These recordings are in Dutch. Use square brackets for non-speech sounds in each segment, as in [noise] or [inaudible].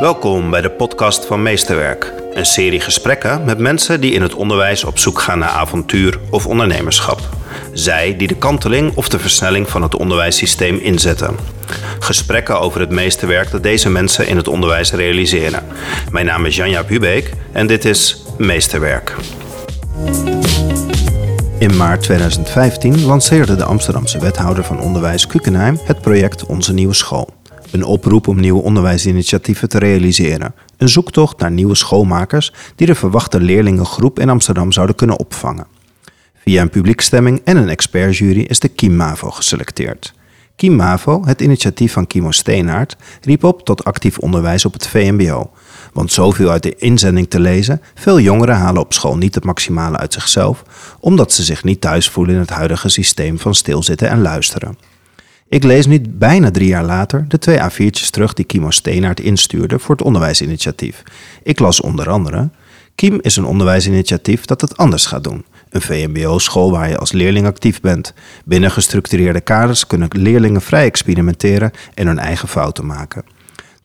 Welkom bij de podcast van Meesterwerk. Een serie gesprekken met mensen die in het onderwijs op zoek gaan naar avontuur of ondernemerschap. Zij die de kanteling of de versnelling van het onderwijssysteem inzetten. Gesprekken over het meesterwerk dat deze mensen in het onderwijs realiseren. Mijn naam is Janja Hubeek en dit is Meesterwerk. In maart 2015 lanceerde de Amsterdamse wethouder van onderwijs Kukenheim het project Onze Nieuwe School. Een oproep om nieuwe onderwijsinitiatieven te realiseren. Een zoektocht naar nieuwe schoolmakers die de verwachte leerlingengroep in Amsterdam zouden kunnen opvangen. Via een publiekstemming en een expertjury is de Kiem Mavo geselecteerd. Kiem Mavo, het initiatief van Kimo Steenaert, riep op tot actief onderwijs op het VMBO. Want zoveel uit de inzending te lezen, veel jongeren halen op school niet het maximale uit zichzelf, omdat ze zich niet thuis voelen in het huidige systeem van stilzitten en luisteren. Ik lees nu bijna drie jaar later de twee A4'tjes terug die Kimo Steenaert instuurde voor het onderwijsinitiatief. Ik las onder andere: Kiem is een onderwijsinitiatief dat het anders gaat doen. Een VMBO-school waar je als leerling actief bent. Binnen gestructureerde kaders kunnen leerlingen vrij experimenteren en hun eigen fouten maken.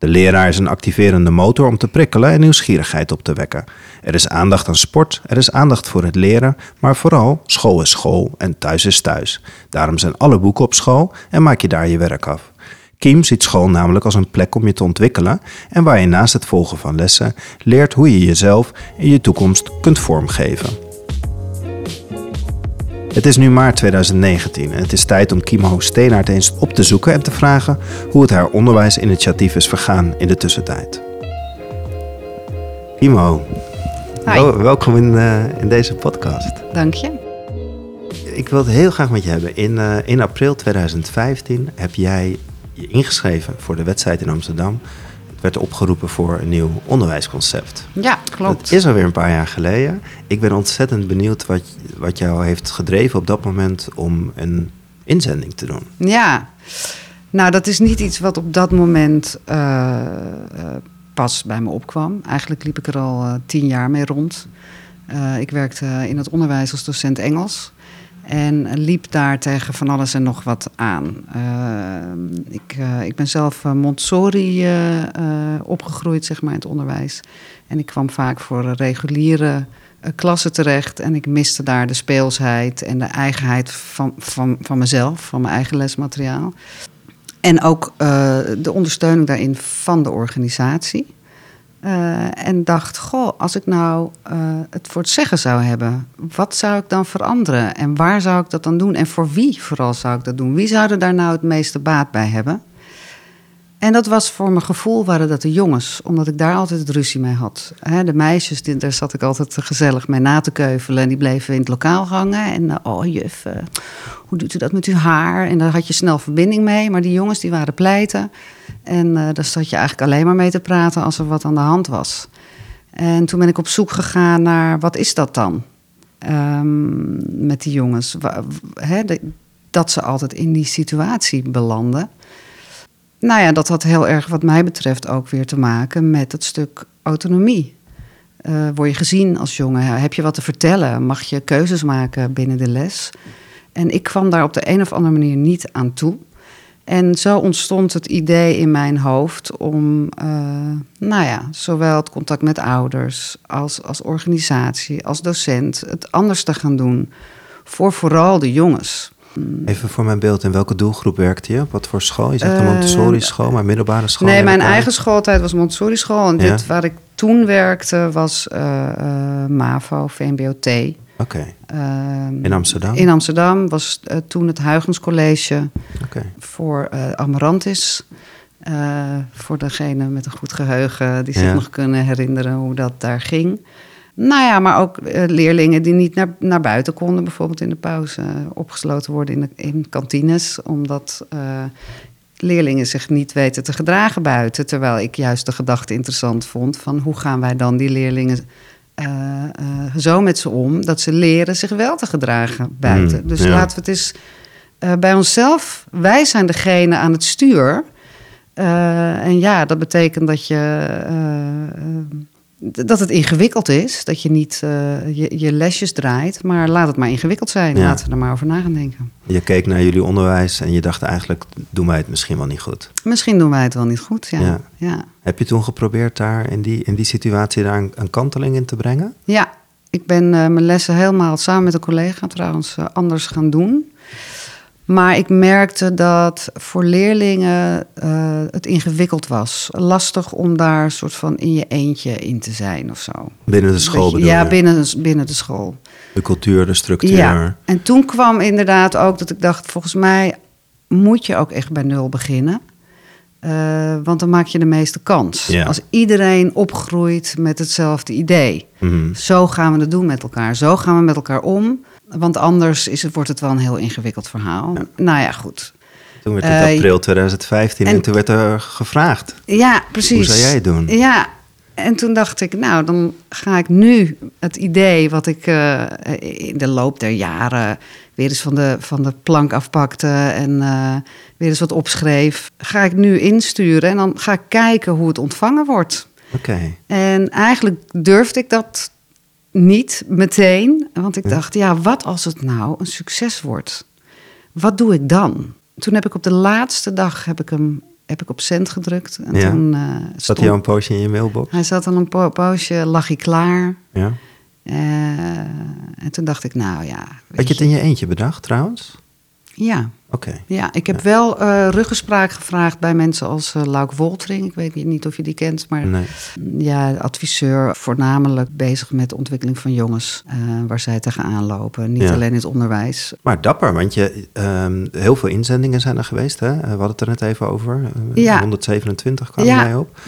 De leraar is een activerende motor om te prikkelen en nieuwsgierigheid op te wekken. Er is aandacht aan sport, er is aandacht voor het leren, maar vooral school is school en thuis is thuis. Daarom zijn alle boeken op school en maak je daar je werk af. Kiem ziet school namelijk als een plek om je te ontwikkelen en waar je naast het volgen van lessen leert hoe je jezelf en je toekomst kunt vormgeven. Het is nu maart 2019 en het is tijd om Kimo Steenaert eens op te zoeken en te vragen hoe het haar onderwijsinitiatief is vergaan in de tussentijd. Kimo, wel, welkom in, uh, in deze podcast. Dank je. Ik wil het heel graag met je hebben. In, uh, in april 2015 heb jij je ingeschreven voor de wedstrijd in Amsterdam werd opgeroepen voor een nieuw onderwijsconcept. Ja, klopt. Het is alweer een paar jaar geleden. Ik ben ontzettend benieuwd wat, wat jou heeft gedreven op dat moment om een inzending te doen. Ja, nou dat is niet iets wat op dat moment uh, pas bij me opkwam. Eigenlijk liep ik er al uh, tien jaar mee rond. ik werkte in het onderwijs als docent Engels. En liep daar tegen van alles en nog wat aan. Uh, ik, uh, ik ben zelf uh, Montessori opgegroeid, zeg maar, in het onderwijs. En ik kwam vaak voor reguliere klassen terecht. En ik miste daar de speelsheid en de eigenheid van, van, van mezelf, van mijn eigen lesmateriaal. En ook de ondersteuning daarin van de organisatie. Uh, en dacht, goh, als ik nou uh, het voor het zeggen zou hebben, wat zou ik dan veranderen? En waar zou ik dat dan doen? En voor wie vooral zou ik dat doen? Wie zou er daar nou het meeste baat bij hebben? En dat was voor mijn gevoel waren dat de jongens, omdat ik daar altijd ruzie mee had. de meisjes, daar zat ik altijd gezellig mee na te keuvelen. En die bleven in het lokaal hangen. En uh, oh juf, hoe doet u dat met uw haar? En daar had je snel verbinding mee. Maar die jongens die waren pleiten. En uh, daar zat je eigenlijk alleen maar mee te praten als er wat aan de hand was. En toen ben ik op zoek gegaan naar wat is dat dan? Um, met die jongens. dat ze altijd in die situatie belanden. Nou ja, dat had heel erg wat mij betreft ook weer te maken met het stuk autonomie. Uh, word je gezien als jongen? Heb je wat te vertellen? Mag je keuzes maken binnen de les? En ik kwam daar op de een of andere manier niet aan toe. En zo ontstond het idee in mijn hoofd om, uh, nou ja, zowel het contact met ouders als als organisatie, als docent, het anders te gaan doen. Voor vooral de jongens. Even voor mijn beeld, in welke doelgroep werkte je? Wat voor school? Je zegt een Montessori-school, maar middelbare school? Nee, mijn eigen schooltijd was Montessori-school. En dit waar ik toen werkte was uh, uh, MAVO, VMBO-T. Oké. Um, in Amsterdam? In Amsterdam was toen het Huygens College okay. voor Amarantis. Voor degene met een goed geheugen die zich ja. nog kunnen herinneren hoe dat daar ging. Nou ja, maar ook leerlingen die niet naar, naar buiten konden, bijvoorbeeld in de pauze, opgesloten worden in, de, in kantines, omdat leerlingen zich niet weten te gedragen buiten. Terwijl ik juist de gedachte interessant vond van hoe gaan wij dan die leerlingen uh, uh, zo met ze om dat ze leren zich wel te gedragen buiten. Mm, dus ja. laten we het eens uh, bij onszelf. Wij zijn degene aan het stuur. en ja, dat betekent dat je dat het ingewikkeld is. Dat je niet uh, je, je, lesjes draait. Maar laat het maar ingewikkeld zijn. Ja. Laten we er maar over na gaan denken. Je keek naar jullie onderwijs en je dacht eigenlijk... doen wij het misschien wel niet goed. Misschien doen wij het wel niet goed, ja. ja. Heb je toen geprobeerd daar in die, in die situatie... daar een, een kanteling in te brengen? Ja, ik ben uh, mijn lessen helemaal samen met een collega trouwens uh, anders gaan doen. Maar ik merkte dat voor leerlingen uh, het ingewikkeld was. Lastig om daar soort van in je eentje in te zijn of zo. Binnen de school bedoel Ja, binnen, binnen de school. De cultuur, de structuur. Ja, en toen kwam inderdaad ook dat ik dacht... volgens mij moet je ook echt bij nul beginnen. Uh, want dan maak je de meeste kans. Ja. Als iedereen opgroeit met hetzelfde idee. Mhm. Zo gaan we het doen met elkaar. Zo gaan we met elkaar om. Want anders is het, wordt het wel een heel ingewikkeld verhaal. Nou ja, goed. Toen werd het Eh, april 2015 en, en- toen werd er gevraagd. Ja, precies. Hoe zou jij het doen? Ja, en toen dacht ik, nou, dan ga ik nu het idee wat ik eh, in de loop der jaren weer eens van de, van de plank afpakte en eh, weer eens wat opschreef, ga ik nu insturen en dan ga ik kijken hoe het ontvangen wordt. Oké. En eigenlijk durfde ik dat niet meteen, want ik dacht, ja, wat als het nou een succes wordt? Wat doe ik dan? Toen heb ik op de laatste dag heb ik hem heb ik op cent gedrukt. En Ja. toen, eh, Zat stond- hij al een poosje in je mailbox? hij zat al een po- poosje, lag hij klaar. Ja. Eh, en toen dacht ik, nou ja. Had je het in je eentje bedacht trouwens? Ja, Oké. ja, ik heb wel eh ruggespraak gevraagd bij mensen als eh Lauk Woltering. Ik weet niet of je die kent, maar Nee. ja, adviseur, voornamelijk bezig met de ontwikkeling van jongens, eh, waar zij tegenaan lopen. Niet Ja. alleen in het onderwijs. Maar dapper, want je, ehm, heel veel inzendingen zijn er geweest. Hè? We hadden het er net even over. Eh, Ja. 127 kwam mij op.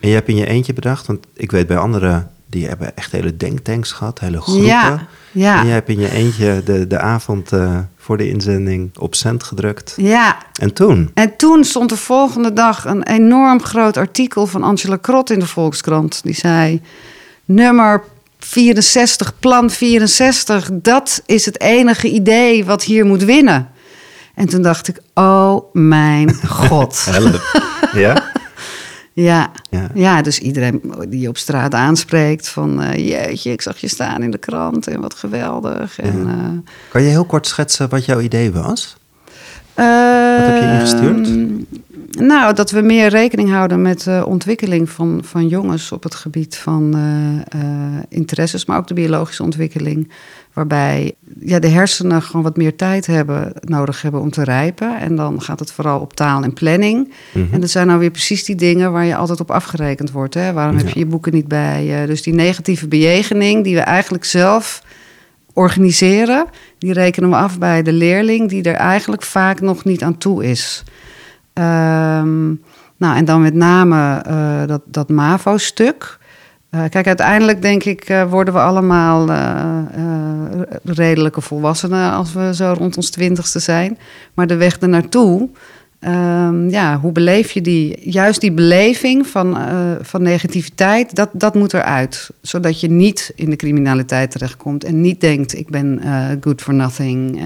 En je hebt in je eentje bedacht, want ik weet bij anderen... die hebben echt hele denktanks gehad, hele groepen. Ja, ja. En jij hebt in je eentje de, de avond eh, voor de inzending op cent gedrukt. Ja, En toen? en toen stond de volgende dag een enorm groot artikel van Angela Krot in de Volkskrant. Die zei: Nummer 64, plan 64, dat is het enige idee wat hier moet winnen. En toen dacht ik: Oh mijn [laughs] god. Help. ja? Ja. Ja. Ja. dus iedereen die je op straat aanspreekt van... eh, jeetje, ik zag je staan in de krant en wat geweldig. En, Ja. eh, Kan je heel kort schetsen wat jouw idee was? Wat heb je ingestuurd? Nou, dat we meer rekening houden met de ontwikkeling van, van jongens op het gebied van eh, eh, interesses, maar ook de biologische ontwikkeling. Waarbij ja, de hersenen gewoon wat meer tijd hebben, nodig hebben om te rijpen. En dan gaat het vooral op taal en planning. Mhm. En dat zijn nou weer precies die dingen waar je altijd op afgerekend wordt. Hè? Waarom heb je je boeken niet bij je? Dus die negatieve bejegening die we eigenlijk zelf organiseren, die rekenen we af bij de leerling die er eigenlijk vaak nog niet aan toe is. Ehm, nou, en dan met name eh, dat, dat MAVO-stuk. Eh, kijk, uiteindelijk denk ik eh, worden we allemaal eh, redelijke volwassenen als we zo rond ons twintigste zijn. Maar de weg ernaartoe, ehm, ja, hoe beleef je die? Juist die beleving van, van negativiteit, dat, dat moet eruit. Zodat je niet in de criminaliteit terechtkomt en niet denkt, ik ben good for nothing.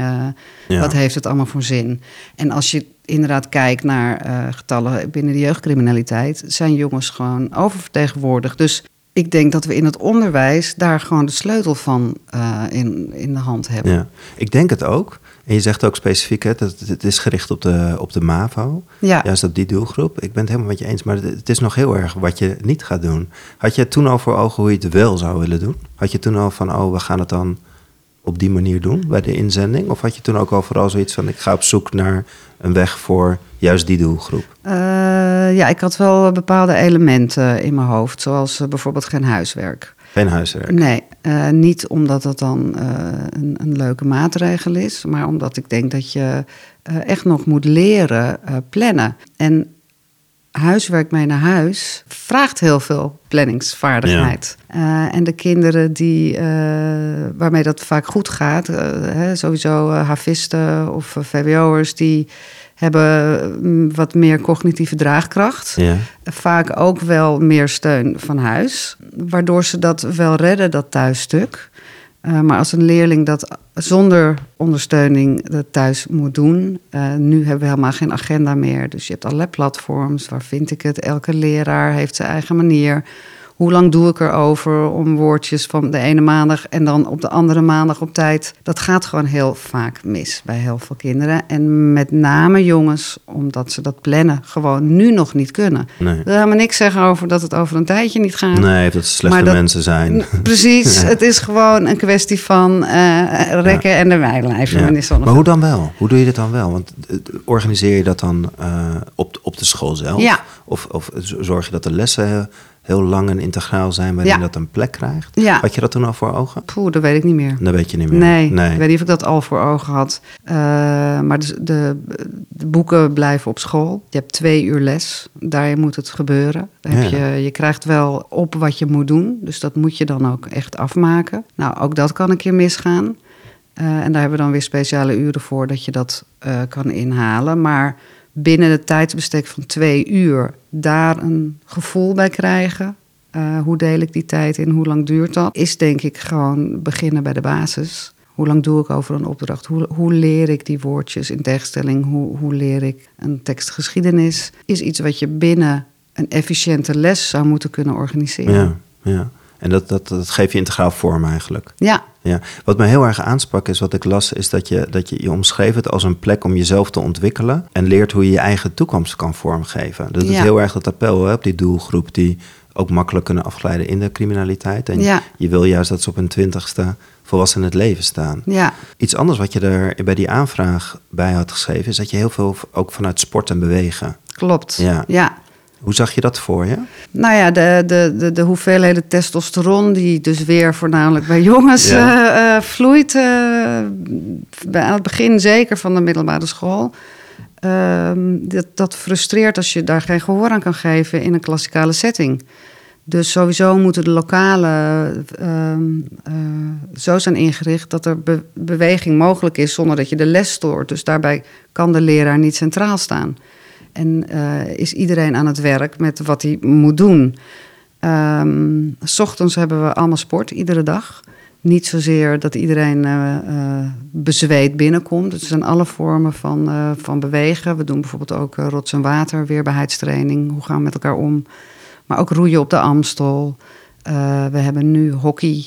Ja. Wat heeft het allemaal voor zin? En als je inderdaad kijkt naar getallen binnen de jeugdcriminaliteit, zijn jongens gewoon oververtegenwoordigd. Dus ik denk dat we in het onderwijs daar gewoon de sleutel van eh, in, in de hand hebben. Ja, ik denk het ook. En je zegt ook specifiek, hè, dat het- is gericht op de, op de MAVO. Ja. Juist op die doelgroep. Ik ben het helemaal met je eens, maar het, het is nog heel erg wat je niet gaat doen. Had je toen al voor ogen hoe je het wel zou willen doen? Had je toen al van, oh, we gaan het dan op die manier doen bij de inzending? Of had je toen ook al vooral zoiets van, ik ga op zoek naar een weg voor juist die doelgroep? Eh, ja, ik had wel bepaalde elementen in mijn hoofd, zoals eh, bijvoorbeeld geen huiswerk. Geen huiswerk. Nee, eh, niet omdat het dan eh, een, een leuke maatregel is, maar omdat ik denk dat je eh, echt nog moet leren eh, plannen. En huiswerk mee naar huis vraagt heel veel planningsvaardigheid. Eh, en de kinderen die, eh, waarmee dat vaak goed gaat, eh, hè, sowieso havisten of VWO'ers, die hebben mm, wat meer cognitieve draagkracht Ja. vaak ook wel meer steun van huis. Waardoor ze dat wel redden, dat thuisstuk. Eh, maar als een leerling dat zonder ondersteuning dat thuis moet doen. eh, nu hebben we helemaal geen agenda meer. Dus je hebt allerlei platforms. Waar vind ik het? Elke leraar heeft zijn eigen manier. Hoe lang doe ik erover om woordjes van de ene maandag en dan op de andere maandag op tijd? Dat gaat gewoon heel vaak mis bij heel veel kinderen. En met name jongens, omdat ze dat plannen gewoon nu nog niet kunnen. Nee. Ik wil helemaal niks zeggen over dat het over een tijdje niet gaat. Nee, dat het slechte dat- mensen zijn. Precies, [laughs] Ja. het is gewoon een kwestie van eh, rekken en de wijlijven. Ja. Maar hoe dan wel? Hoe doe je dit dan wel? Want eh, organiseer je dat dan eh, op, op de school zelf? Ja. Of, of zorg je dat de lessen heel, lang en integraal zijn waarin Ja. dat een plek krijgt? Ja. Had je dat toen al voor ogen? Poeh, dat weet ik niet meer. Dat weet je niet meer. Nee, ik weet niet of ik dat al voor ogen had. Eh, maar de, de, de boeken blijven op school. Je hebt twee uur les. Daar moet het gebeuren. Heb Ja. je, je krijgt wel op wat je moet doen. Dus dat moet je dan ook echt afmaken. Nou, ook dat kan een keer misgaan. Eh, en daar hebben we dan weer speciale uren voor dat je dat eh, kan inhalen. Maar binnen het tijdsbestek van twee uur daar een gevoel bij krijgen. Eh, hoe deel ik die tijd in? Hoe lang duurt dat? Is denk ik gewoon beginnen bij de basis. Hoe lang doe ik over een opdracht? Hoe, hoe leer ik die woordjes in tegenstelling? Hoe, hoe leer ik een tekstgeschiedenis? Is iets wat je binnen een efficiënte les zou moeten kunnen organiseren. Ja, ja. En dat, dat, dat geeft je integraal vorm eigenlijk. ja. Ja. Wat me heel erg aansprak is wat ik las, is dat je, dat je, je omschreef het als een plek om jezelf te ontwikkelen en leert hoe je je eigen toekomst kan vormgeven. Dat is Ja. heel erg dat appel hè, op die doelgroep die ook makkelijk kunnen afglijden in de criminaliteit. En Ja. je wil juist dat ze op hun twintigste volwassen in het leven staan. ja. Iets anders wat je er bij die aanvraag bij had geschreven, is dat je heel veel ook vanuit sport en bewegen. Klopt. Ja. ja. Hoe zag je dat voor je? Nou ja, de, de, de, de hoeveelheden testosteron die dus weer voornamelijk bij jongens Ja. eh, eh, vloeit. eh, bij- aan het begin zeker van de middelbare school. Ehm, dat, dat frustreert als je daar geen gehoor aan kan geven in een klassikale setting. Dus sowieso moeten de lokale ehm, eh, zo zijn ingericht dat er be- beweging mogelijk is zonder dat je de les stoort. Dus daarbij kan de leraar niet centraal staan. En eh, is iedereen aan het werk met wat hij moet doen. Ehm, s ochtends hebben we allemaal sport, iedere dag. Niet zozeer dat iedereen eh, bezweet binnenkomt. Het zijn alle vormen van, van bewegen. We doen bijvoorbeeld ook rots en water, weerbaarheidstraining. Hoe gaan we met elkaar om? Maar ook roeien op de Amstel. We hebben nu hockey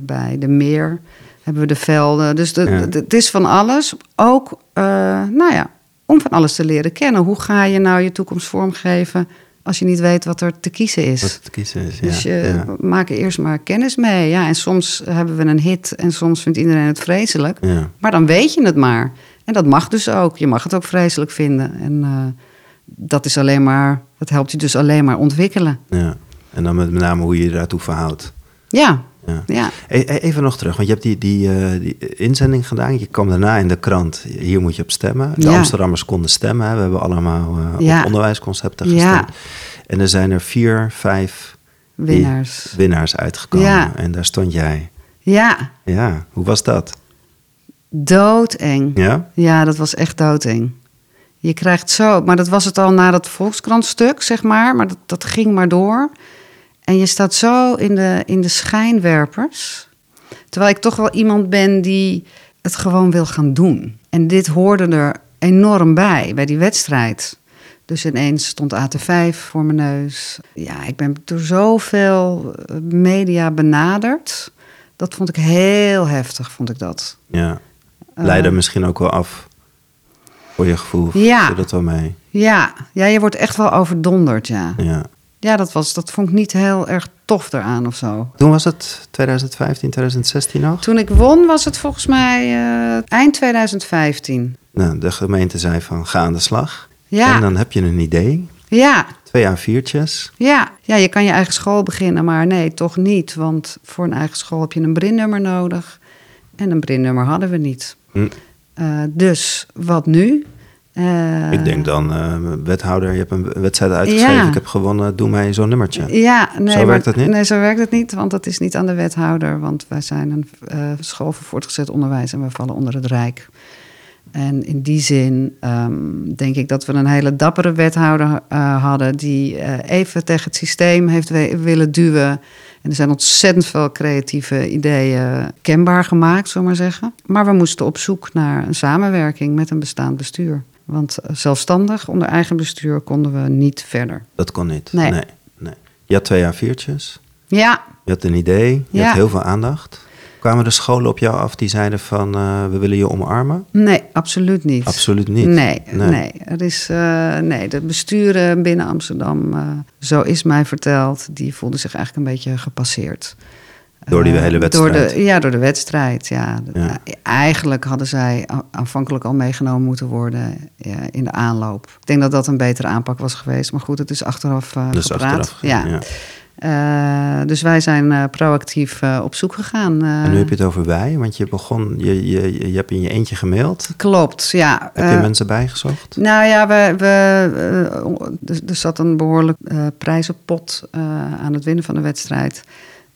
bij de Meer. Hebben we de velden. Dus de- Ja. de- het is van alles. Ook, nou ja, om van alles te leren kennen. Hoe ga je nou je toekomst vormgeven als je niet weet wat er te kiezen is? Wat te kiezen is. Dus ja, je ja. maak er eerst maar kennis mee. Ja, en soms hebben we een hit en soms vindt iedereen het vreselijk. Ja. Maar dan weet je het maar. En dat mag dus ook. Je mag het ook vreselijk vinden. En eh, dat is alleen maar, dat helpt je dus alleen maar ontwikkelen. Ja. En dan met, met name hoe je je daartoe verhoudt. Ja, Ja. ja. E- e- Even nog terug, want je hebt die, die, eh, die inzending gedaan. Je kwam daarna in de krant. Hier moet je op stemmen. De Ja. Amsterdammers konden stemmen. hè. We hebben allemaal eh, Ja. op onderwijsconcepten gestemd. En er zijn er vier, vijf Winnaars. winnaars uitgekomen. En daar stond jij. Ja, Ja, hoe was dat? doodeng. Ja? Ja, dat was echt doodeng. Je krijgt zo, maar dat was het al na dat Volkskrant-stuk, zeg maar. Maar dat, dat ging maar door. En je staat zo in de, in de schijnwerpers. Terwijl ik toch wel iemand ben die het gewoon wil gaan doen. En dit hoorde er enorm bij, bij die wedstrijd. Dus ineens stond AT5 voor mijn neus. Ja, ik ben door zoveel eh, media benaderd. Dat vond ik heel heftig, vond ik dat. Ja. Leidde Eh. misschien ook wel af voor je gevoel. Ja. Viel dat wel mee? Ja, ja, je wordt echt wel overdonderd, ja. Ja. Ja, dat, was, dat vond ik niet heel erg tof eraan of zo. Toen was het 2015, 2016 nog? Toen ik won was het volgens mij eh, eind 2015. Nou, de gemeente zei van ga aan de slag. Ja. En dan heb je een idee. Ja, Twee A4'tjes. ja. ja, je kan je eigen school beginnen, maar nee, toch niet. Want voor een eigen school heb je een brinnummer nodig. En een brinnummer hadden we niet. Hm. Eh, dus wat nu? Eh, Ik denk dan, eh, wethouder, je hebt een wedstrijd uitgeschreven. Ja. Ik heb gewonnen, doe mij zo'n nummertje. Ja, nee, Zo maar- werkt het niet? Nee, zo werkt het niet, want dat is niet aan de wethouder. Want wij zijn een eh, school voor voortgezet onderwijs en we vallen onder het Rijk. En in die zin ehm, denk ik dat we een hele dappere wethouder hadden... die even tegen het systeem heeft willen duwen. En er zijn ontzettend veel creatieve ideeën kenbaar gemaakt, zullen we maar zeggen. Maar we moesten op zoek naar een samenwerking met een bestaand bestuur. Want zelfstandig, onder eigen bestuur, konden we niet verder. Dat kon niet. Nee. nee. nee. Je had twee A4'tjes. Ja, Je had een idee. Je Ja. had heel veel aandacht. Kwamen de scholen op jou af die zeiden van... eh, we willen je omarmen? nee, absoluut niet. Absoluut niet. Nee, Nee. nee. Er is, eh, nee, de besturen binnen Amsterdam, eh, zo is mij verteld, die voelden zich eigenlijk een beetje gepasseerd. Door die Eh, hele Door wedstrijd. de, ja, door de wedstrijd. Ja. Ja. Eigenlijk hadden zij aanvankelijk al meegenomen moeten worden ja, in de aanloop. Ik denk dat dat een betere aanpak was geweest. Maar goed, het is achteraf eh Dus gepraat. achteraf. ja. ja. Eh, dus wij zijn proactief op zoek gegaan. En nu heb je het over wij, want je begon, je, je, je hebt in je eentje gemaild. Klopt, ja. Heb je mensen bijgezocht? Nou ja, we, we, er, zat een behoorlijk eh, prijzenpot aan het winnen van de wedstrijd.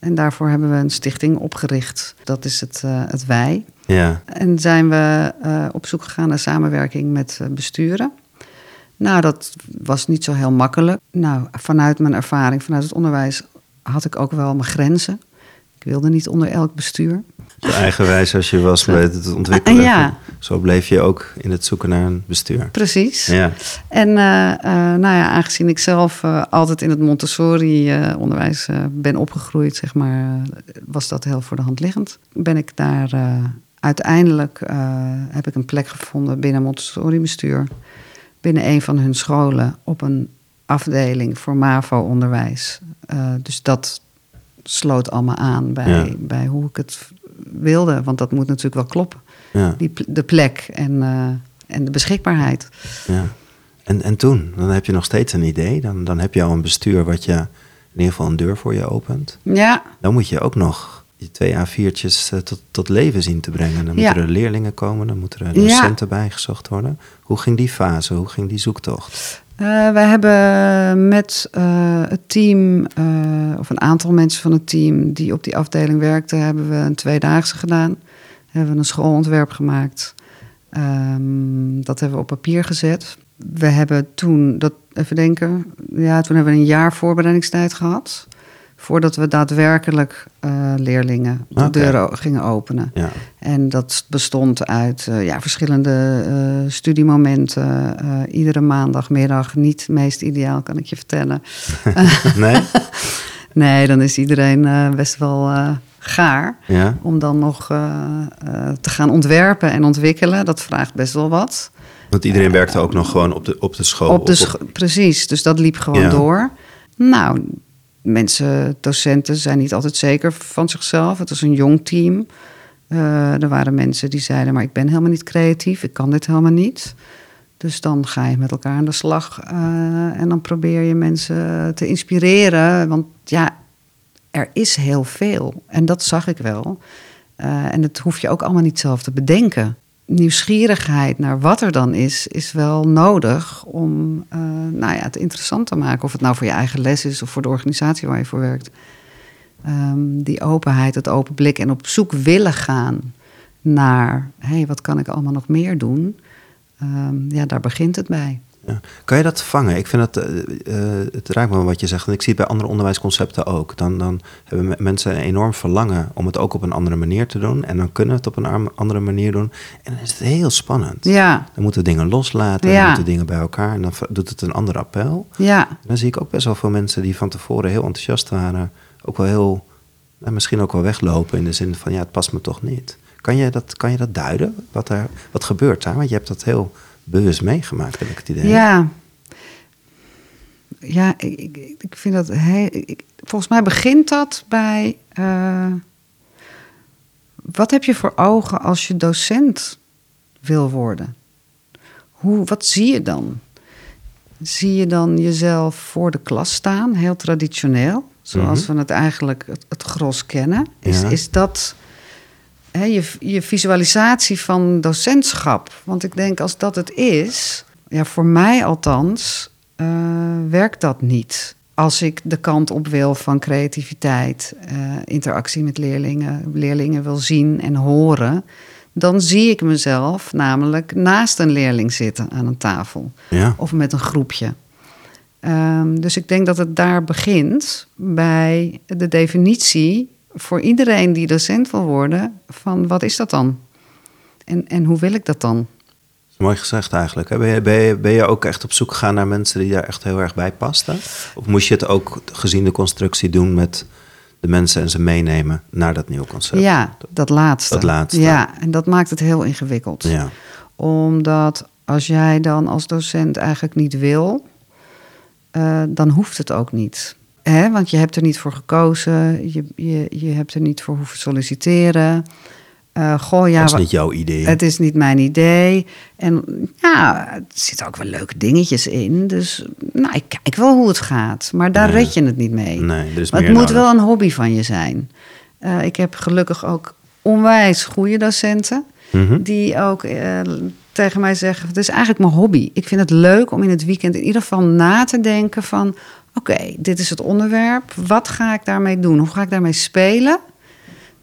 En daarvoor hebben we een stichting opgericht. Dat is het, eh, het Wij. Ja, En zijn we eh, op zoek gegaan naar samenwerking met eh, besturen. Nou, dat was niet zo heel makkelijk. Nou, vanuit mijn ervaring, vanuit het onderwijs, had ik ook wel mijn grenzen. Ik wilde niet onder elk bestuur. Eigenwijs als je was bij het ontwikkelen. Ja. Zo bleef je ook in het zoeken naar een bestuur. Precies. Ja, En eh, eh, nou ja, aangezien ik zelf eh, altijd in het Montessori-onderwijs ben opgegroeid, zeg maar, was dat heel voor de hand liggend. Ben ik daar uiteindelijk heb ik een plek gevonden binnen Montessori-bestuur, binnen een van hun scholen op een afdeling voor MAVO-onderwijs. Dus dat sloot allemaal aan bij, Ja. bij hoe ik het wilde, want dat moet natuurlijk wel kloppen. ja, Die, de plek en, eh, en de beschikbaarheid. ja. En, en toen, dan heb je nog steeds een idee. Dan, dan heb je al een bestuur wat je in ieder geval een deur voor je opent. Ja, Dan moet je ook nog die twee A4'tjes eh, tot, tot leven zien te brengen. Dan Ja. moeten er leerlingen komen, dan moeten er Ja. docenten bijgezocht worden. Hoe ging die fase? Hoe ging die zoektocht? Eh, wij hebben met eh, het team, eh, of een aantal mensen van het team die op die afdeling werkten, hebben we een tweedaagse gedaan. Hebben we een schoolontwerp gemaakt. Ehm, dat hebben we op papier gezet. We hebben toen, dat even denken, ja, toen hebben we een jaar voorbereidingstijd gehad. Voordat we daadwerkelijk eh, leerlingen de deuren gingen openen. Ja, En dat bestond uit eh, ja, verschillende eh, studiemomenten. iedere maandagmiddag. Niet meest ideaal, kan ik je vertellen. [laughs] nee? [laughs] Nee, dan is iedereen best wel gaar. Ja, Om dan nog te gaan ontwerpen en ontwikkelen. Dat vraagt best wel wat. want iedereen werkte ook nog gewoon op de, op de school. op de op- precies, dus dat liep gewoon Ja. door. Nou, mensen, docenten zijn niet altijd zeker van zichzelf. Het is een jong team. Eh, er waren mensen die zeiden, maar ik ben helemaal niet creatief, ik kan dit helemaal niet. Dus dan ga je met elkaar aan de slag eh, en dan probeer je mensen te inspireren. Want ja, er is heel veel en dat zag ik wel. Eh, en dat hoef je ook allemaal niet zelf te bedenken. Nieuwsgierigheid naar wat er dan is, is wel nodig om eh, nou ja, het interessant te maken. Of het nou voor je eigen les is of voor de organisatie waar je voor werkt. Ehm, die openheid, het open blik en op zoek willen gaan naar... hé, hey, wat kan ik allemaal nog meer doen? Ehm, ja, daar begint het bij. Ja. Kan je dat vangen? Ik vind eh, eh, het raakt me wat je zegt. En ik zie het bij andere onderwijsconcepten ook. Dan, dan hebben me- mensen een enorm verlangen om het ook op een andere manier te doen. En dan kunnen we het op een andere manier doen. En dan is het heel spannend. Ja, Dan moeten we dingen loslaten, Ja. dan moeten dingen bij elkaar. En dan doet het een ander appel. ja, En dan zie ik ook best wel veel mensen die van tevoren heel enthousiast waren. Ook wel heel, nou, misschien ook wel weglopen in de zin van ja, het past me toch niet. Kan je dat, kan je dat duiden? Wat, er, wat gebeurt daar? Want je hebt dat heel bewust meegemaakt, heb ik het idee. Ja. Ja, ik, ik, ik vind dat heel. ik- volgens mij begint dat bij. eh, wat heb je voor ogen als je docent wil worden? Hoe, wat zie je dan? Zie je dan jezelf voor de klas staan, heel traditioneel, zoals Mhm. we het eigenlijk het, het gros kennen? Is, Ja. is dat hè, je, je visualisatie van docentschap? Want ik denk als dat het is, ja, voor mij althans, eh, werkt dat niet. Als ik de kant op wil van creativiteit, eh, interactie met leerlingen, leerlingen wil zien en horen, dan zie ik mezelf namelijk naast een leerling zitten aan een tafel Ja. of met een groepje. Ehm, dus ik denk dat het daar begint bij de definitie voor iedereen die docent wil worden van wat is dat dan? En, en hoe wil ik dat dan? Mooi gezegd eigenlijk. hè. Ben je, ben, je, ben je ook echt op zoek gegaan naar mensen die daar echt heel erg bij pasten? Of moest je het ook gezien de constructie doen met de mensen en ze meenemen naar dat nieuwe concept? Ja, dat laatste. Dat laatste. Ja, en dat maakt het heel ingewikkeld. Ja. Omdat als jij dan als docent eigenlijk niet wil, eh, dan hoeft het ook niet. Hè? Want je hebt er niet voor gekozen, je, je, je hebt er niet voor hoeven solliciteren. Eh goh, ja, dat is niet jouw idee. het is niet mijn idee. En ja, er zitten ook wel leuke dingetjes in. Dus nou, ik kijk wel hoe het gaat. Maar daar red je het niet mee. Nee, er is maar het moet nodig. wel een hobby van je zijn. Eh, ik heb gelukkig ook onwijs goede docenten. Mhm. Die ook eh, tegen mij zeggen: Het is eigenlijk mijn hobby. Ik vind het leuk om in het weekend in ieder geval na te denken: van oké, dit is het onderwerp. Wat ga ik daarmee doen? Hoe ga ik daarmee spelen?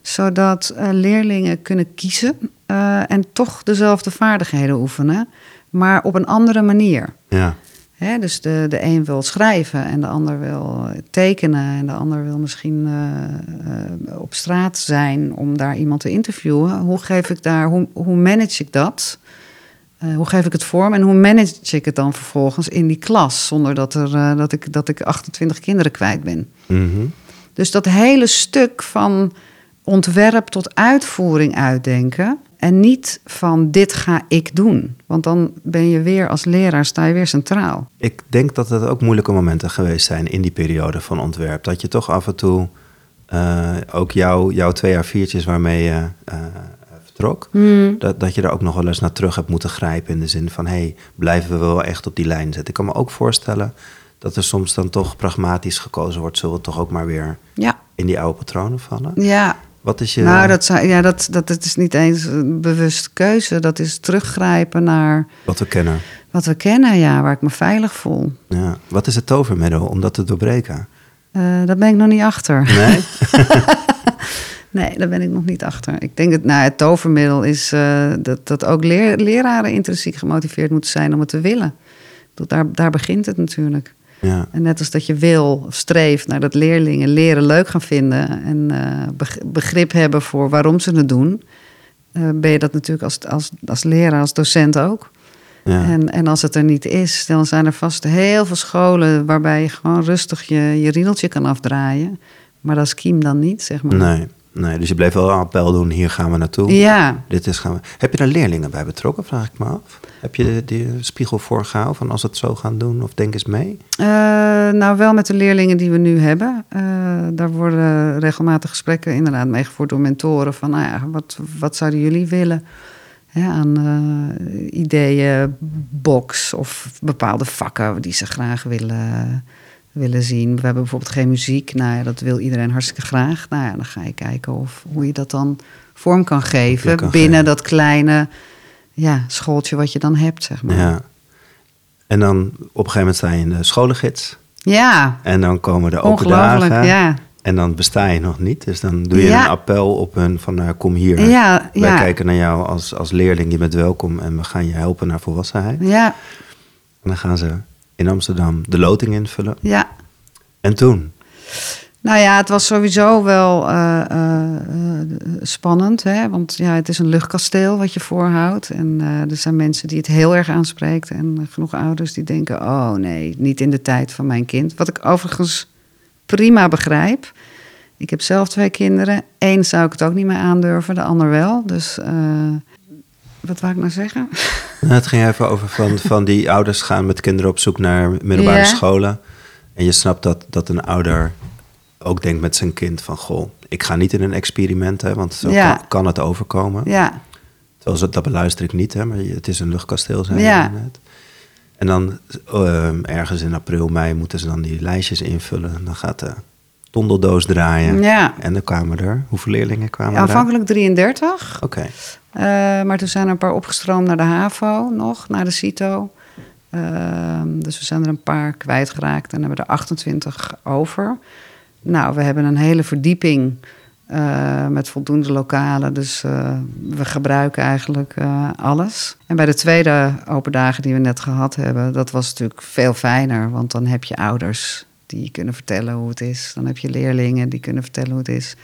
Zodat eh, leerlingen kunnen kiezen eh, en toch dezelfde vaardigheden oefenen, maar op een andere manier. Ja. Hè, dus de, de een wil schrijven en de ander wil eh, tekenen en de ander wil misschien op straat zijn om daar iemand te interviewen. Hoe geef ik daar, hoe, hoe manage ik dat? Eh, hoe geef ik het vorm en hoe manage ik het dan vervolgens in die klas zonder dat, er, eh, dat, ik, dat ik 28 kinderen kwijt ben? Mhm. Dus dat hele stuk van ontwerp tot uitvoering uitdenken. En niet van dit ga ik doen. Want dan ben je weer als leraar, sta je weer centraal. Ik denk dat het ook moeilijke momenten geweest zijn in die periode van ontwerp. Dat je toch af en toe eh, ook jouw, jouw twee jaar viertjes waarmee je vertrok, dat, dat je er ook nog wel eens naar terug hebt moeten grijpen. In de zin van, hey, blijven we wel echt op die lijn zitten? Ik kan me ook voorstellen dat er soms dan toch pragmatisch gekozen wordt. Zullen we toch ook maar weer Ja, in die oude patronen vallen? ja. Wat is je... Nou, dat, zou- ja, dat, dat, dat is niet eens een bewuste keuze. Dat is teruggrijpen naar Wat we kennen. wat we kennen, ja, waar ik me veilig voel. Ja. Wat is het tovermiddel om dat te doorbreken? Eh, daar ben ik nog niet achter. Nee? [laughs] Nee, daar ben ik nog niet achter. Ik denk dat nou, het tovermiddel is eh, dat, dat ook leer- leraren intrinsiek gemotiveerd moeten zijn om het te willen. Dat daar, daar begint het natuurlijk. Ja. En net als dat je wil of streeft naar dat leerlingen leren leuk gaan vinden en eh, beg- begrip hebben voor waarom ze het doen, eh, ben je dat natuurlijk als, als, als leraar, als docent ook. Ja. En, en als het er niet is, dan zijn er vast heel veel scholen waarbij je gewoon rustig je, je riedeltje kan afdraaien. Maar dat is Kiem dan niet, zeg maar. Nee, nee, dus je bleef wel een appel doen, hier gaan we naartoe. Ja, Dit is gaan we. Heb je daar leerlingen bij betrokken, vraag ik me af? Heb je die spiegel voorgehouden van als we het zo gaan doen of denk eens mee? Eh, nou wel met de leerlingen die we nu hebben. Eh, daar worden regelmatig gesprekken inderdaad meegevoerd door mentoren. Van nou ja, wat, wat zouden jullie willen? Hè, aan eh, ideeën, box of bepaalde vakken die ze graag willen, willen zien. We hebben bijvoorbeeld geen muziek. Nou ja, dat wil iedereen hartstikke graag. Nou ja, dan ga je kijken of, hoe je dat dan vorm kan geven kan binnen geven. dat kleine ja, schooltje wat je dan hebt, zeg maar. Ja. En dan op een gegeven moment sta je in de scholengids. ja En dan komen de open ongelooflijk, dagen. ja. En dan besta je nog niet. Dus dan doe je Ja. een appel op hun van nou, kom hier. Ja, Wij ja. kijken naar jou als, als leerling. Je bent welkom en we gaan je helpen naar volwassenheid. Ja, En dan gaan ze in Amsterdam de loting invullen. ja. En toen? Nou ja, het was sowieso wel eh, eh, eh, spannend. Hè? Want ja, het is een luchtkasteel wat je voorhoudt. En er zijn mensen die het heel erg aanspreekt. En genoeg ouders die denken: oh nee, niet in de tijd van mijn kind. Wat ik overigens prima begrijp. Ik heb zelf twee kinderen. Eén zou ik het ook niet meer aandurven, de ander wel. Dus wat wou ik nou zeggen? [laughs] Nou, het ging even over van, van die ouders gaan met kinderen op zoek naar middelbare Ja. scholen. En je snapt dat, dat een ouder ook denkt met zijn kind van... goh, ik ga niet in een experiment, hè, want zo Ja. kan, kan het overkomen. Ja, Terwijl ze- dat beluister ik niet, hè, maar het is een luchtkasteel, zei Ja. net. En dan ehm, ergens in april, mei moeten ze dan die lijstjes invullen. En dan gaat de tondeldoos draaien. ja. En dan kwamen er, hoeveel leerlingen kwamen er? aanvankelijk 33. Oké, Eh, maar toen zijn er een paar opgestroomd naar de HAVO nog, naar de CITO. Ehm, dus we zijn er een paar kwijtgeraakt en hebben er 28 over. Nou, we hebben een hele verdieping eh, met voldoende lokalen. Dus eh, we gebruiken eigenlijk alles. En bij de tweede open dagen die we net gehad hebben, dat was natuurlijk veel fijner. Want dan heb je ouders die kunnen vertellen hoe het is. Dan heb je leerlingen die kunnen vertellen hoe het is.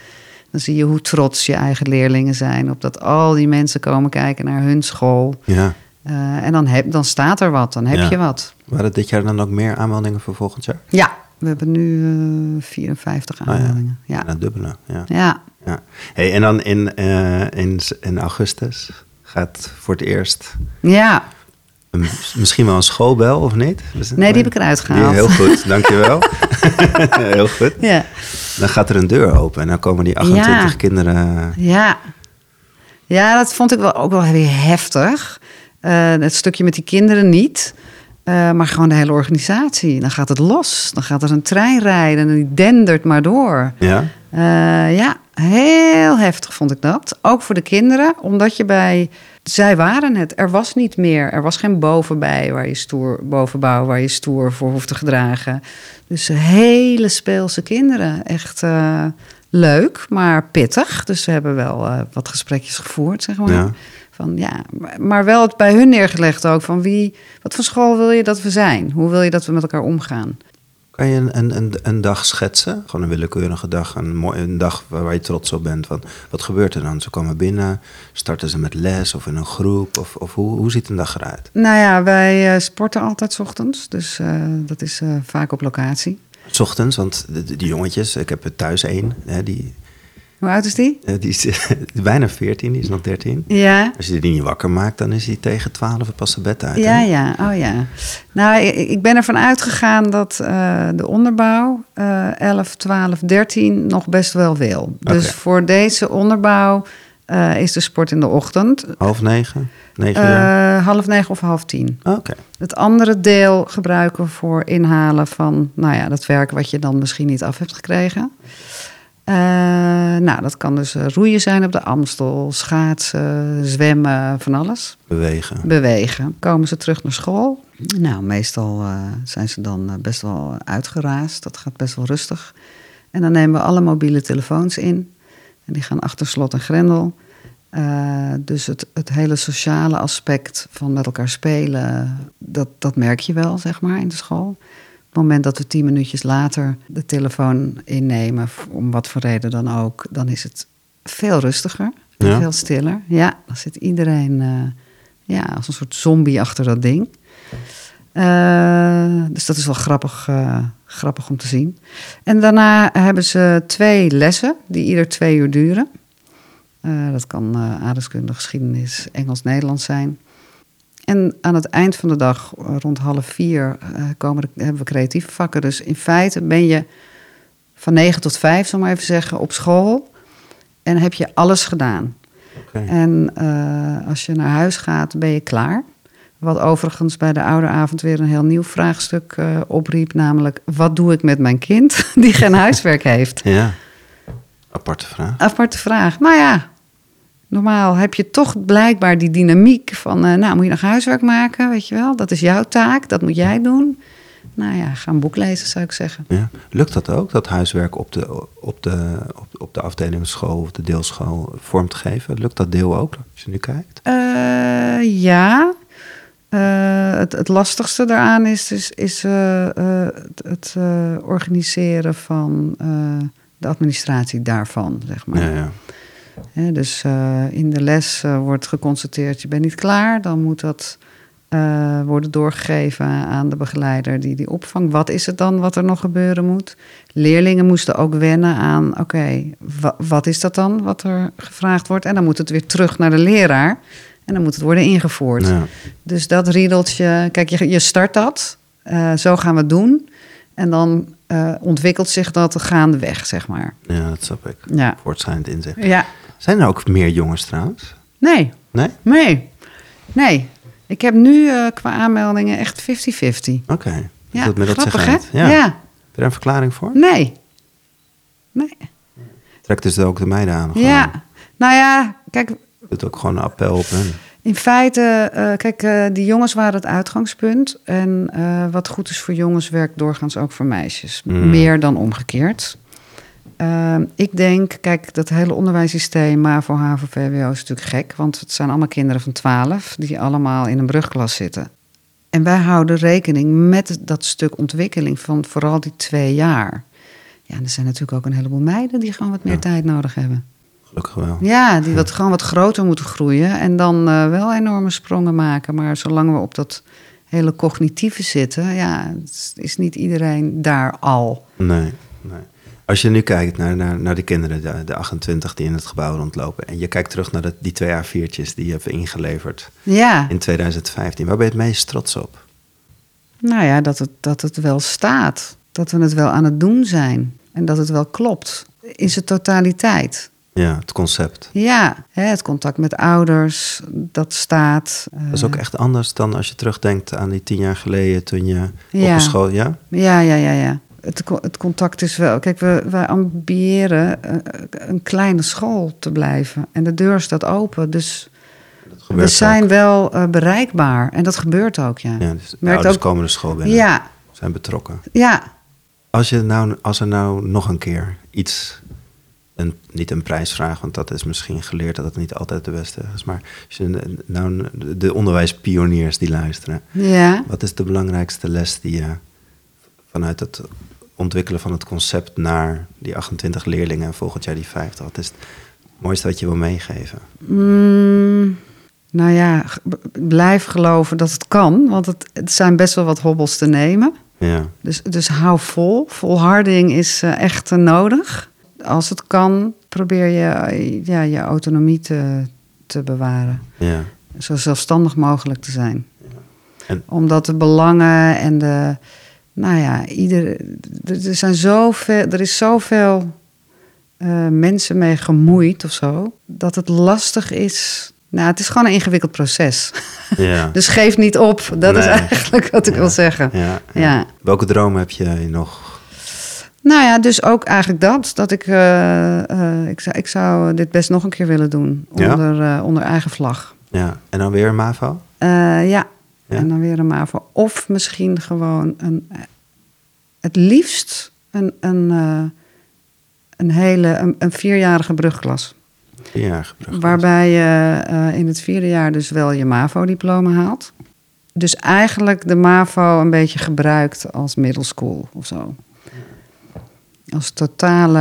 Dan zie je hoe trots je eigen leerlingen zijn op dat al die mensen komen kijken naar hun school. ja. Eh, en dan, heb, dan staat er wat, dan heb Ja. je wat. Waren dit jaar dan ook meer aanmeldingen voor volgend jaar? Ja, we hebben nu eh 54 Oh ja. aanmeldingen. Ja, Ja. dubbele. Ja. Ja. Ja. Hey, en dan in, eh, in, in augustus gaat voor het eerst ja. een- misschien wel een schoolbel, of niet? Nee, die heb ik eruit Die- gehaald. heel goed, [laughs] dankjewel. [laughs] heel goed. Ja. Dan gaat er een deur open en dan komen die 28 Ja. kinderen... Ja. ja, dat vond ik wel ook wel weer heftig. Eh, het stukje met die kinderen niet. eh, maar gewoon de hele organisatie. Dan gaat het los. Dan gaat er een trein rijden en die dendert maar door. Ja? Eh, ja, heel heftig vond ik dat. Ook voor de kinderen, omdat je bij. Zij waren het. Er was niet meer. Er was geen bovenbij waar je stoer, bovenbouw waar je stoer voor hoeft te gedragen. Dus hele speelse kinderen. Echt eh, leuk, maar pittig. Dus we hebben wel eh, wat gesprekjes gevoerd, zeg maar. Ja. Van, ja, maar- maar wel het bij hun neergelegd ook. Van wie, wat voor school wil je dat we zijn? Hoe wil je dat we met elkaar omgaan? Kan je een, een, een, een dag schetsen? Gewoon een willekeurige dag. Een, mooi, een dag waar, je trots op bent. Van, wat gebeurt er dan? Ze komen binnen, starten ze met les of in een groep? Of, of hoe, hoe ziet een dag eruit? Nou ja, wij eh, sporten altijd 's ochtends. Dus eh, dat is eh, vaak op locatie. 's ochtends, want de- de- die jongetjes, ik heb er thuis één, hè, die, Hoe oud is die? eh, die is [laughs] bijna 14, die is nog 13. Ja. Als je die niet wakker maakt, dan is hij tegen 12 pas zijn bed uit. hè? Ja, ja, oh ja. Nou, ik, ik ben ervan uitgegaan dat eh, de onderbouw eh 11, 12, 13 nog best wel wil. Dus voor deze onderbouw eh, is de sport in de ochtend. Half negen, negen. Eh, half negen of half tien. Oké, Het andere deel gebruiken we voor inhalen van nou ja, dat werk wat je dan misschien niet af hebt gekregen. Eh, nou, dat kan dus eh, roeien zijn op de Amstel, schaatsen, zwemmen, van alles. bewegen. Bewegen. Komen ze terug naar school? Nou, meestal eh, zijn ze dan best wel uitgeraasd. Dat gaat best wel rustig. En dan nemen we alle mobiele telefoons in. En die gaan achter slot en grendel. Dus het, het hele sociale aspect van met elkaar spelen, dat, dat merk je wel, zeg maar, in de school. Op het moment dat we tien minuutjes later de telefoon innemen, om wat voor reden dan ook, dan is het veel rustiger Ja. veel stiller. Ja, dan zit iedereen eh, ja, als een soort zombie achter dat ding. Eh, dus dat is wel grappig, eh, grappig om te zien. En daarna hebben ze twee lessen die ieder twee uur duren. Dat kan aardrijkskunde, geschiedenis, Engels, Nederlands zijn. En aan het eind van de dag, rond half vier, eh, komen hebben we creatieve vakken. Dus in feite ben je van negen tot vijf, zal ik maar even zeggen, op school. En heb je alles gedaan. En eh, als je naar huis gaat, ben je klaar. Wat overigens bij de ouderavond weer een heel nieuw vraagstuk eh, opriep. Namelijk, wat doe ik met mijn kind [laughs] die geen huiswerk heeft? Ja, aparte vraag. Aparte vraag. Nou ja, normaal heb je toch blijkbaar die dynamiek van... eh, nou, moet je nog huiswerk maken, weet je wel? Dat is jouw taak, dat moet jij doen. Nou ja, ga een boek lezen, zou ik zeggen. Ja. Lukt dat ook, dat huiswerk op de, op, de, op, op de afdelingsschool of de deelschool vorm te geven? Lukt dat deel ook, als je nu kijkt? Eh, ja. Eh, het, het lastigste daaraan is, is, is het, het organiseren van de administratie daarvan, zeg maar. Ja, ja. Dus eh, in de les eh, wordt geconstateerd, je bent niet klaar. Dan moet dat eh, worden doorgegeven aan de begeleider die die opvangt. Wat is het dan wat er nog gebeuren moet? Leerlingen moesten ook wennen aan, oké, wa- wat is dat dan wat er gevraagd wordt? En dan moet het weer terug naar de leraar. En dan moet het worden ingevoerd. Ja. Dus dat riedeltje, kijk, je, je start dat. zo gaan we het doen. En dan ontwikkelt zich dat gaandeweg, zeg maar. ja, dat snap ik. Ja. Voortschrijdend inzicht. Ja. Zijn er ook meer jongens trouwens? Nee, Nee? Nee, nee. Ik heb nu eh, qua aanmeldingen echt 50-50. Oké. Dus Ja, dat zich grappig, hè? Ja. Ja. Heb je daar een verklaring voor? Nee. Nee. Trekt dus ook de meiden aan. Gewoon. Ja. Nou ja, kijk, Doet ook gewoon een appel op in feite, eh, kijk, eh, die jongens waren het uitgangspunt. En wat goed is voor jongens, werkt doorgaans ook voor meisjes. Mm. Meer dan omgekeerd. Ehm, ik denk, kijk, dat hele onderwijssysteem, MAVO, HAVO, VWO is natuurlijk gek. Want het zijn allemaal kinderen van 12 die allemaal in een brugklas zitten. En wij houden rekening met dat stuk ontwikkeling van vooral die twee jaar. Ja, en er zijn natuurlijk ook een heleboel meiden die gewoon wat meer Ja. tijd nodig hebben. Gelukkig wel. Ja, die wat, gewoon wat groter moeten groeien en dan eh, wel enorme sprongen maken. Maar zolang we op dat hele cognitieve zitten, ja, is- is niet iedereen daar al. Nee, nee. Als je nu kijkt naar, naar, naar de kinderen, de, de 28 die in het gebouw rondlopen... en je kijkt terug naar de, die twee A4'tjes die je hebt ingeleverd Ja, in 2015... waar ben je het meest trots op? nou ja, dat het, dat het wel staat. Dat we het wel aan het doen zijn. En dat het wel klopt. In zijn totaliteit. Ja, het concept. Ja, het contact met ouders, dat staat. Dat is ook Eh, echt anders dan als je terugdenkt aan die tien jaar geleden... toen je op een school... Ja? Ja, ja, ja, ja. Het, co- het contact is wel. Kijk, we, wij ambiëren eh, een kleine school te blijven. En de deur staat open. Dus Dat we zijn ook. wel eh, bereikbaar. En dat gebeurt ook, ja. Ja, dus de Merkt ouders ook- komen de school binnen, Ja, zijn betrokken. ja. Als, je nou, als er nou nog een keer iets, een, niet een prijs vraagt, want dat is misschien geleerd dat het niet altijd de beste is, maar als je nou de onderwijspioniers die luisteren, Ja. wat is de belangrijkste les die je vanuit het ontwikkelen van het concept naar die 28 leerlingen en volgend jaar die 50, wat is het mooiste wat je wil meegeven? Mm, nou ja, blijf geloven dat het kan. Want het, het zijn best wel wat hobbels te nemen. Ja, Dus, dus hou vol. Volharding is eh, echt nodig. Als het kan, probeer je eh, ja, je autonomie te, te bewaren. ja, Zo zelfstandig mogelijk te zijn. En- Omdat de belangen en de. Nou ja, ieder, er zijn zoveel, er is zoveel eh, mensen mee gemoeid of zo. Dat het lastig is. Nou, het is gewoon een ingewikkeld proces. [laughs] ja. Dus geef niet op. Dat is eigenlijk wat ik Ja. wil zeggen. ja, Ja. Welke dromen heb je nog? Nou ja, dus ook eigenlijk dat. Dat ik, eh, eh, ik, zou, ik zou dit best nog een keer willen doen. Onder, onder eigen vlag. Ja, en dan weer MAVO? Eh, ja. Ja? en dan weer een MAVO. Of misschien gewoon een... het liefst een, een, eh, een hele... Een, een vierjarige brugklas. Vierjarige brug. Waarbij je eh, in het vierde jaar dus wel je MAVO-diploma haalt. Dus eigenlijk de MAVO een beetje gebruikt als middle school of zo. Als totale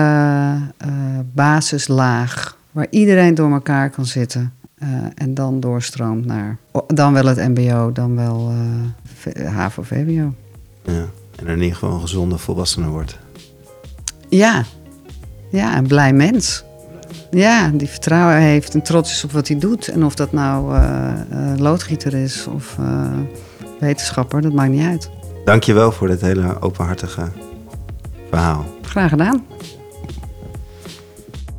eh, basislaag waar iedereen door elkaar kan zitten. Eh, en dan doorstroomt naar dan wel het MBO, dan wel eh, V- HAVO-VWO. Ja, en in ieder geval een gezonde volwassene wordt. Ja. ja, een blij mens. Ja, die vertrouwen heeft en trots is op wat hij doet. En of dat nou eh, loodgieter is of wetenschapper, dat maakt niet uit. Dankjewel voor dit hele openhartige verhaal. Graag gedaan.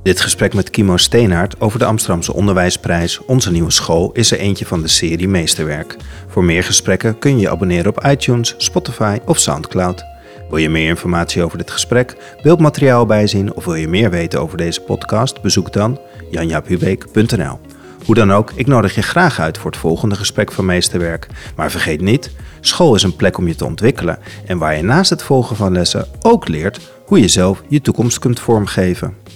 Dit gesprek met Kimo Steenaert over de Amsterdamse Onderwijsprijs Onze Nieuwe School is er eentje van de serie Meesterwerk. Voor meer gesprekken kun je je abonneren op iTunes, Spotify of Soundcloud. Wil je meer informatie over dit gesprek, beeldmateriaal bijzien of wil je meer weten over deze podcast? Bezoek dan janjaaphubeek.nl. Hoe dan ook, ik nodig je graag uit voor het volgende gesprek van Meesterwerk. Maar vergeet niet, school is een plek om je te ontwikkelen en waar je naast het volgen van lessen ook leert hoe je zelf je toekomst kunt vormgeven.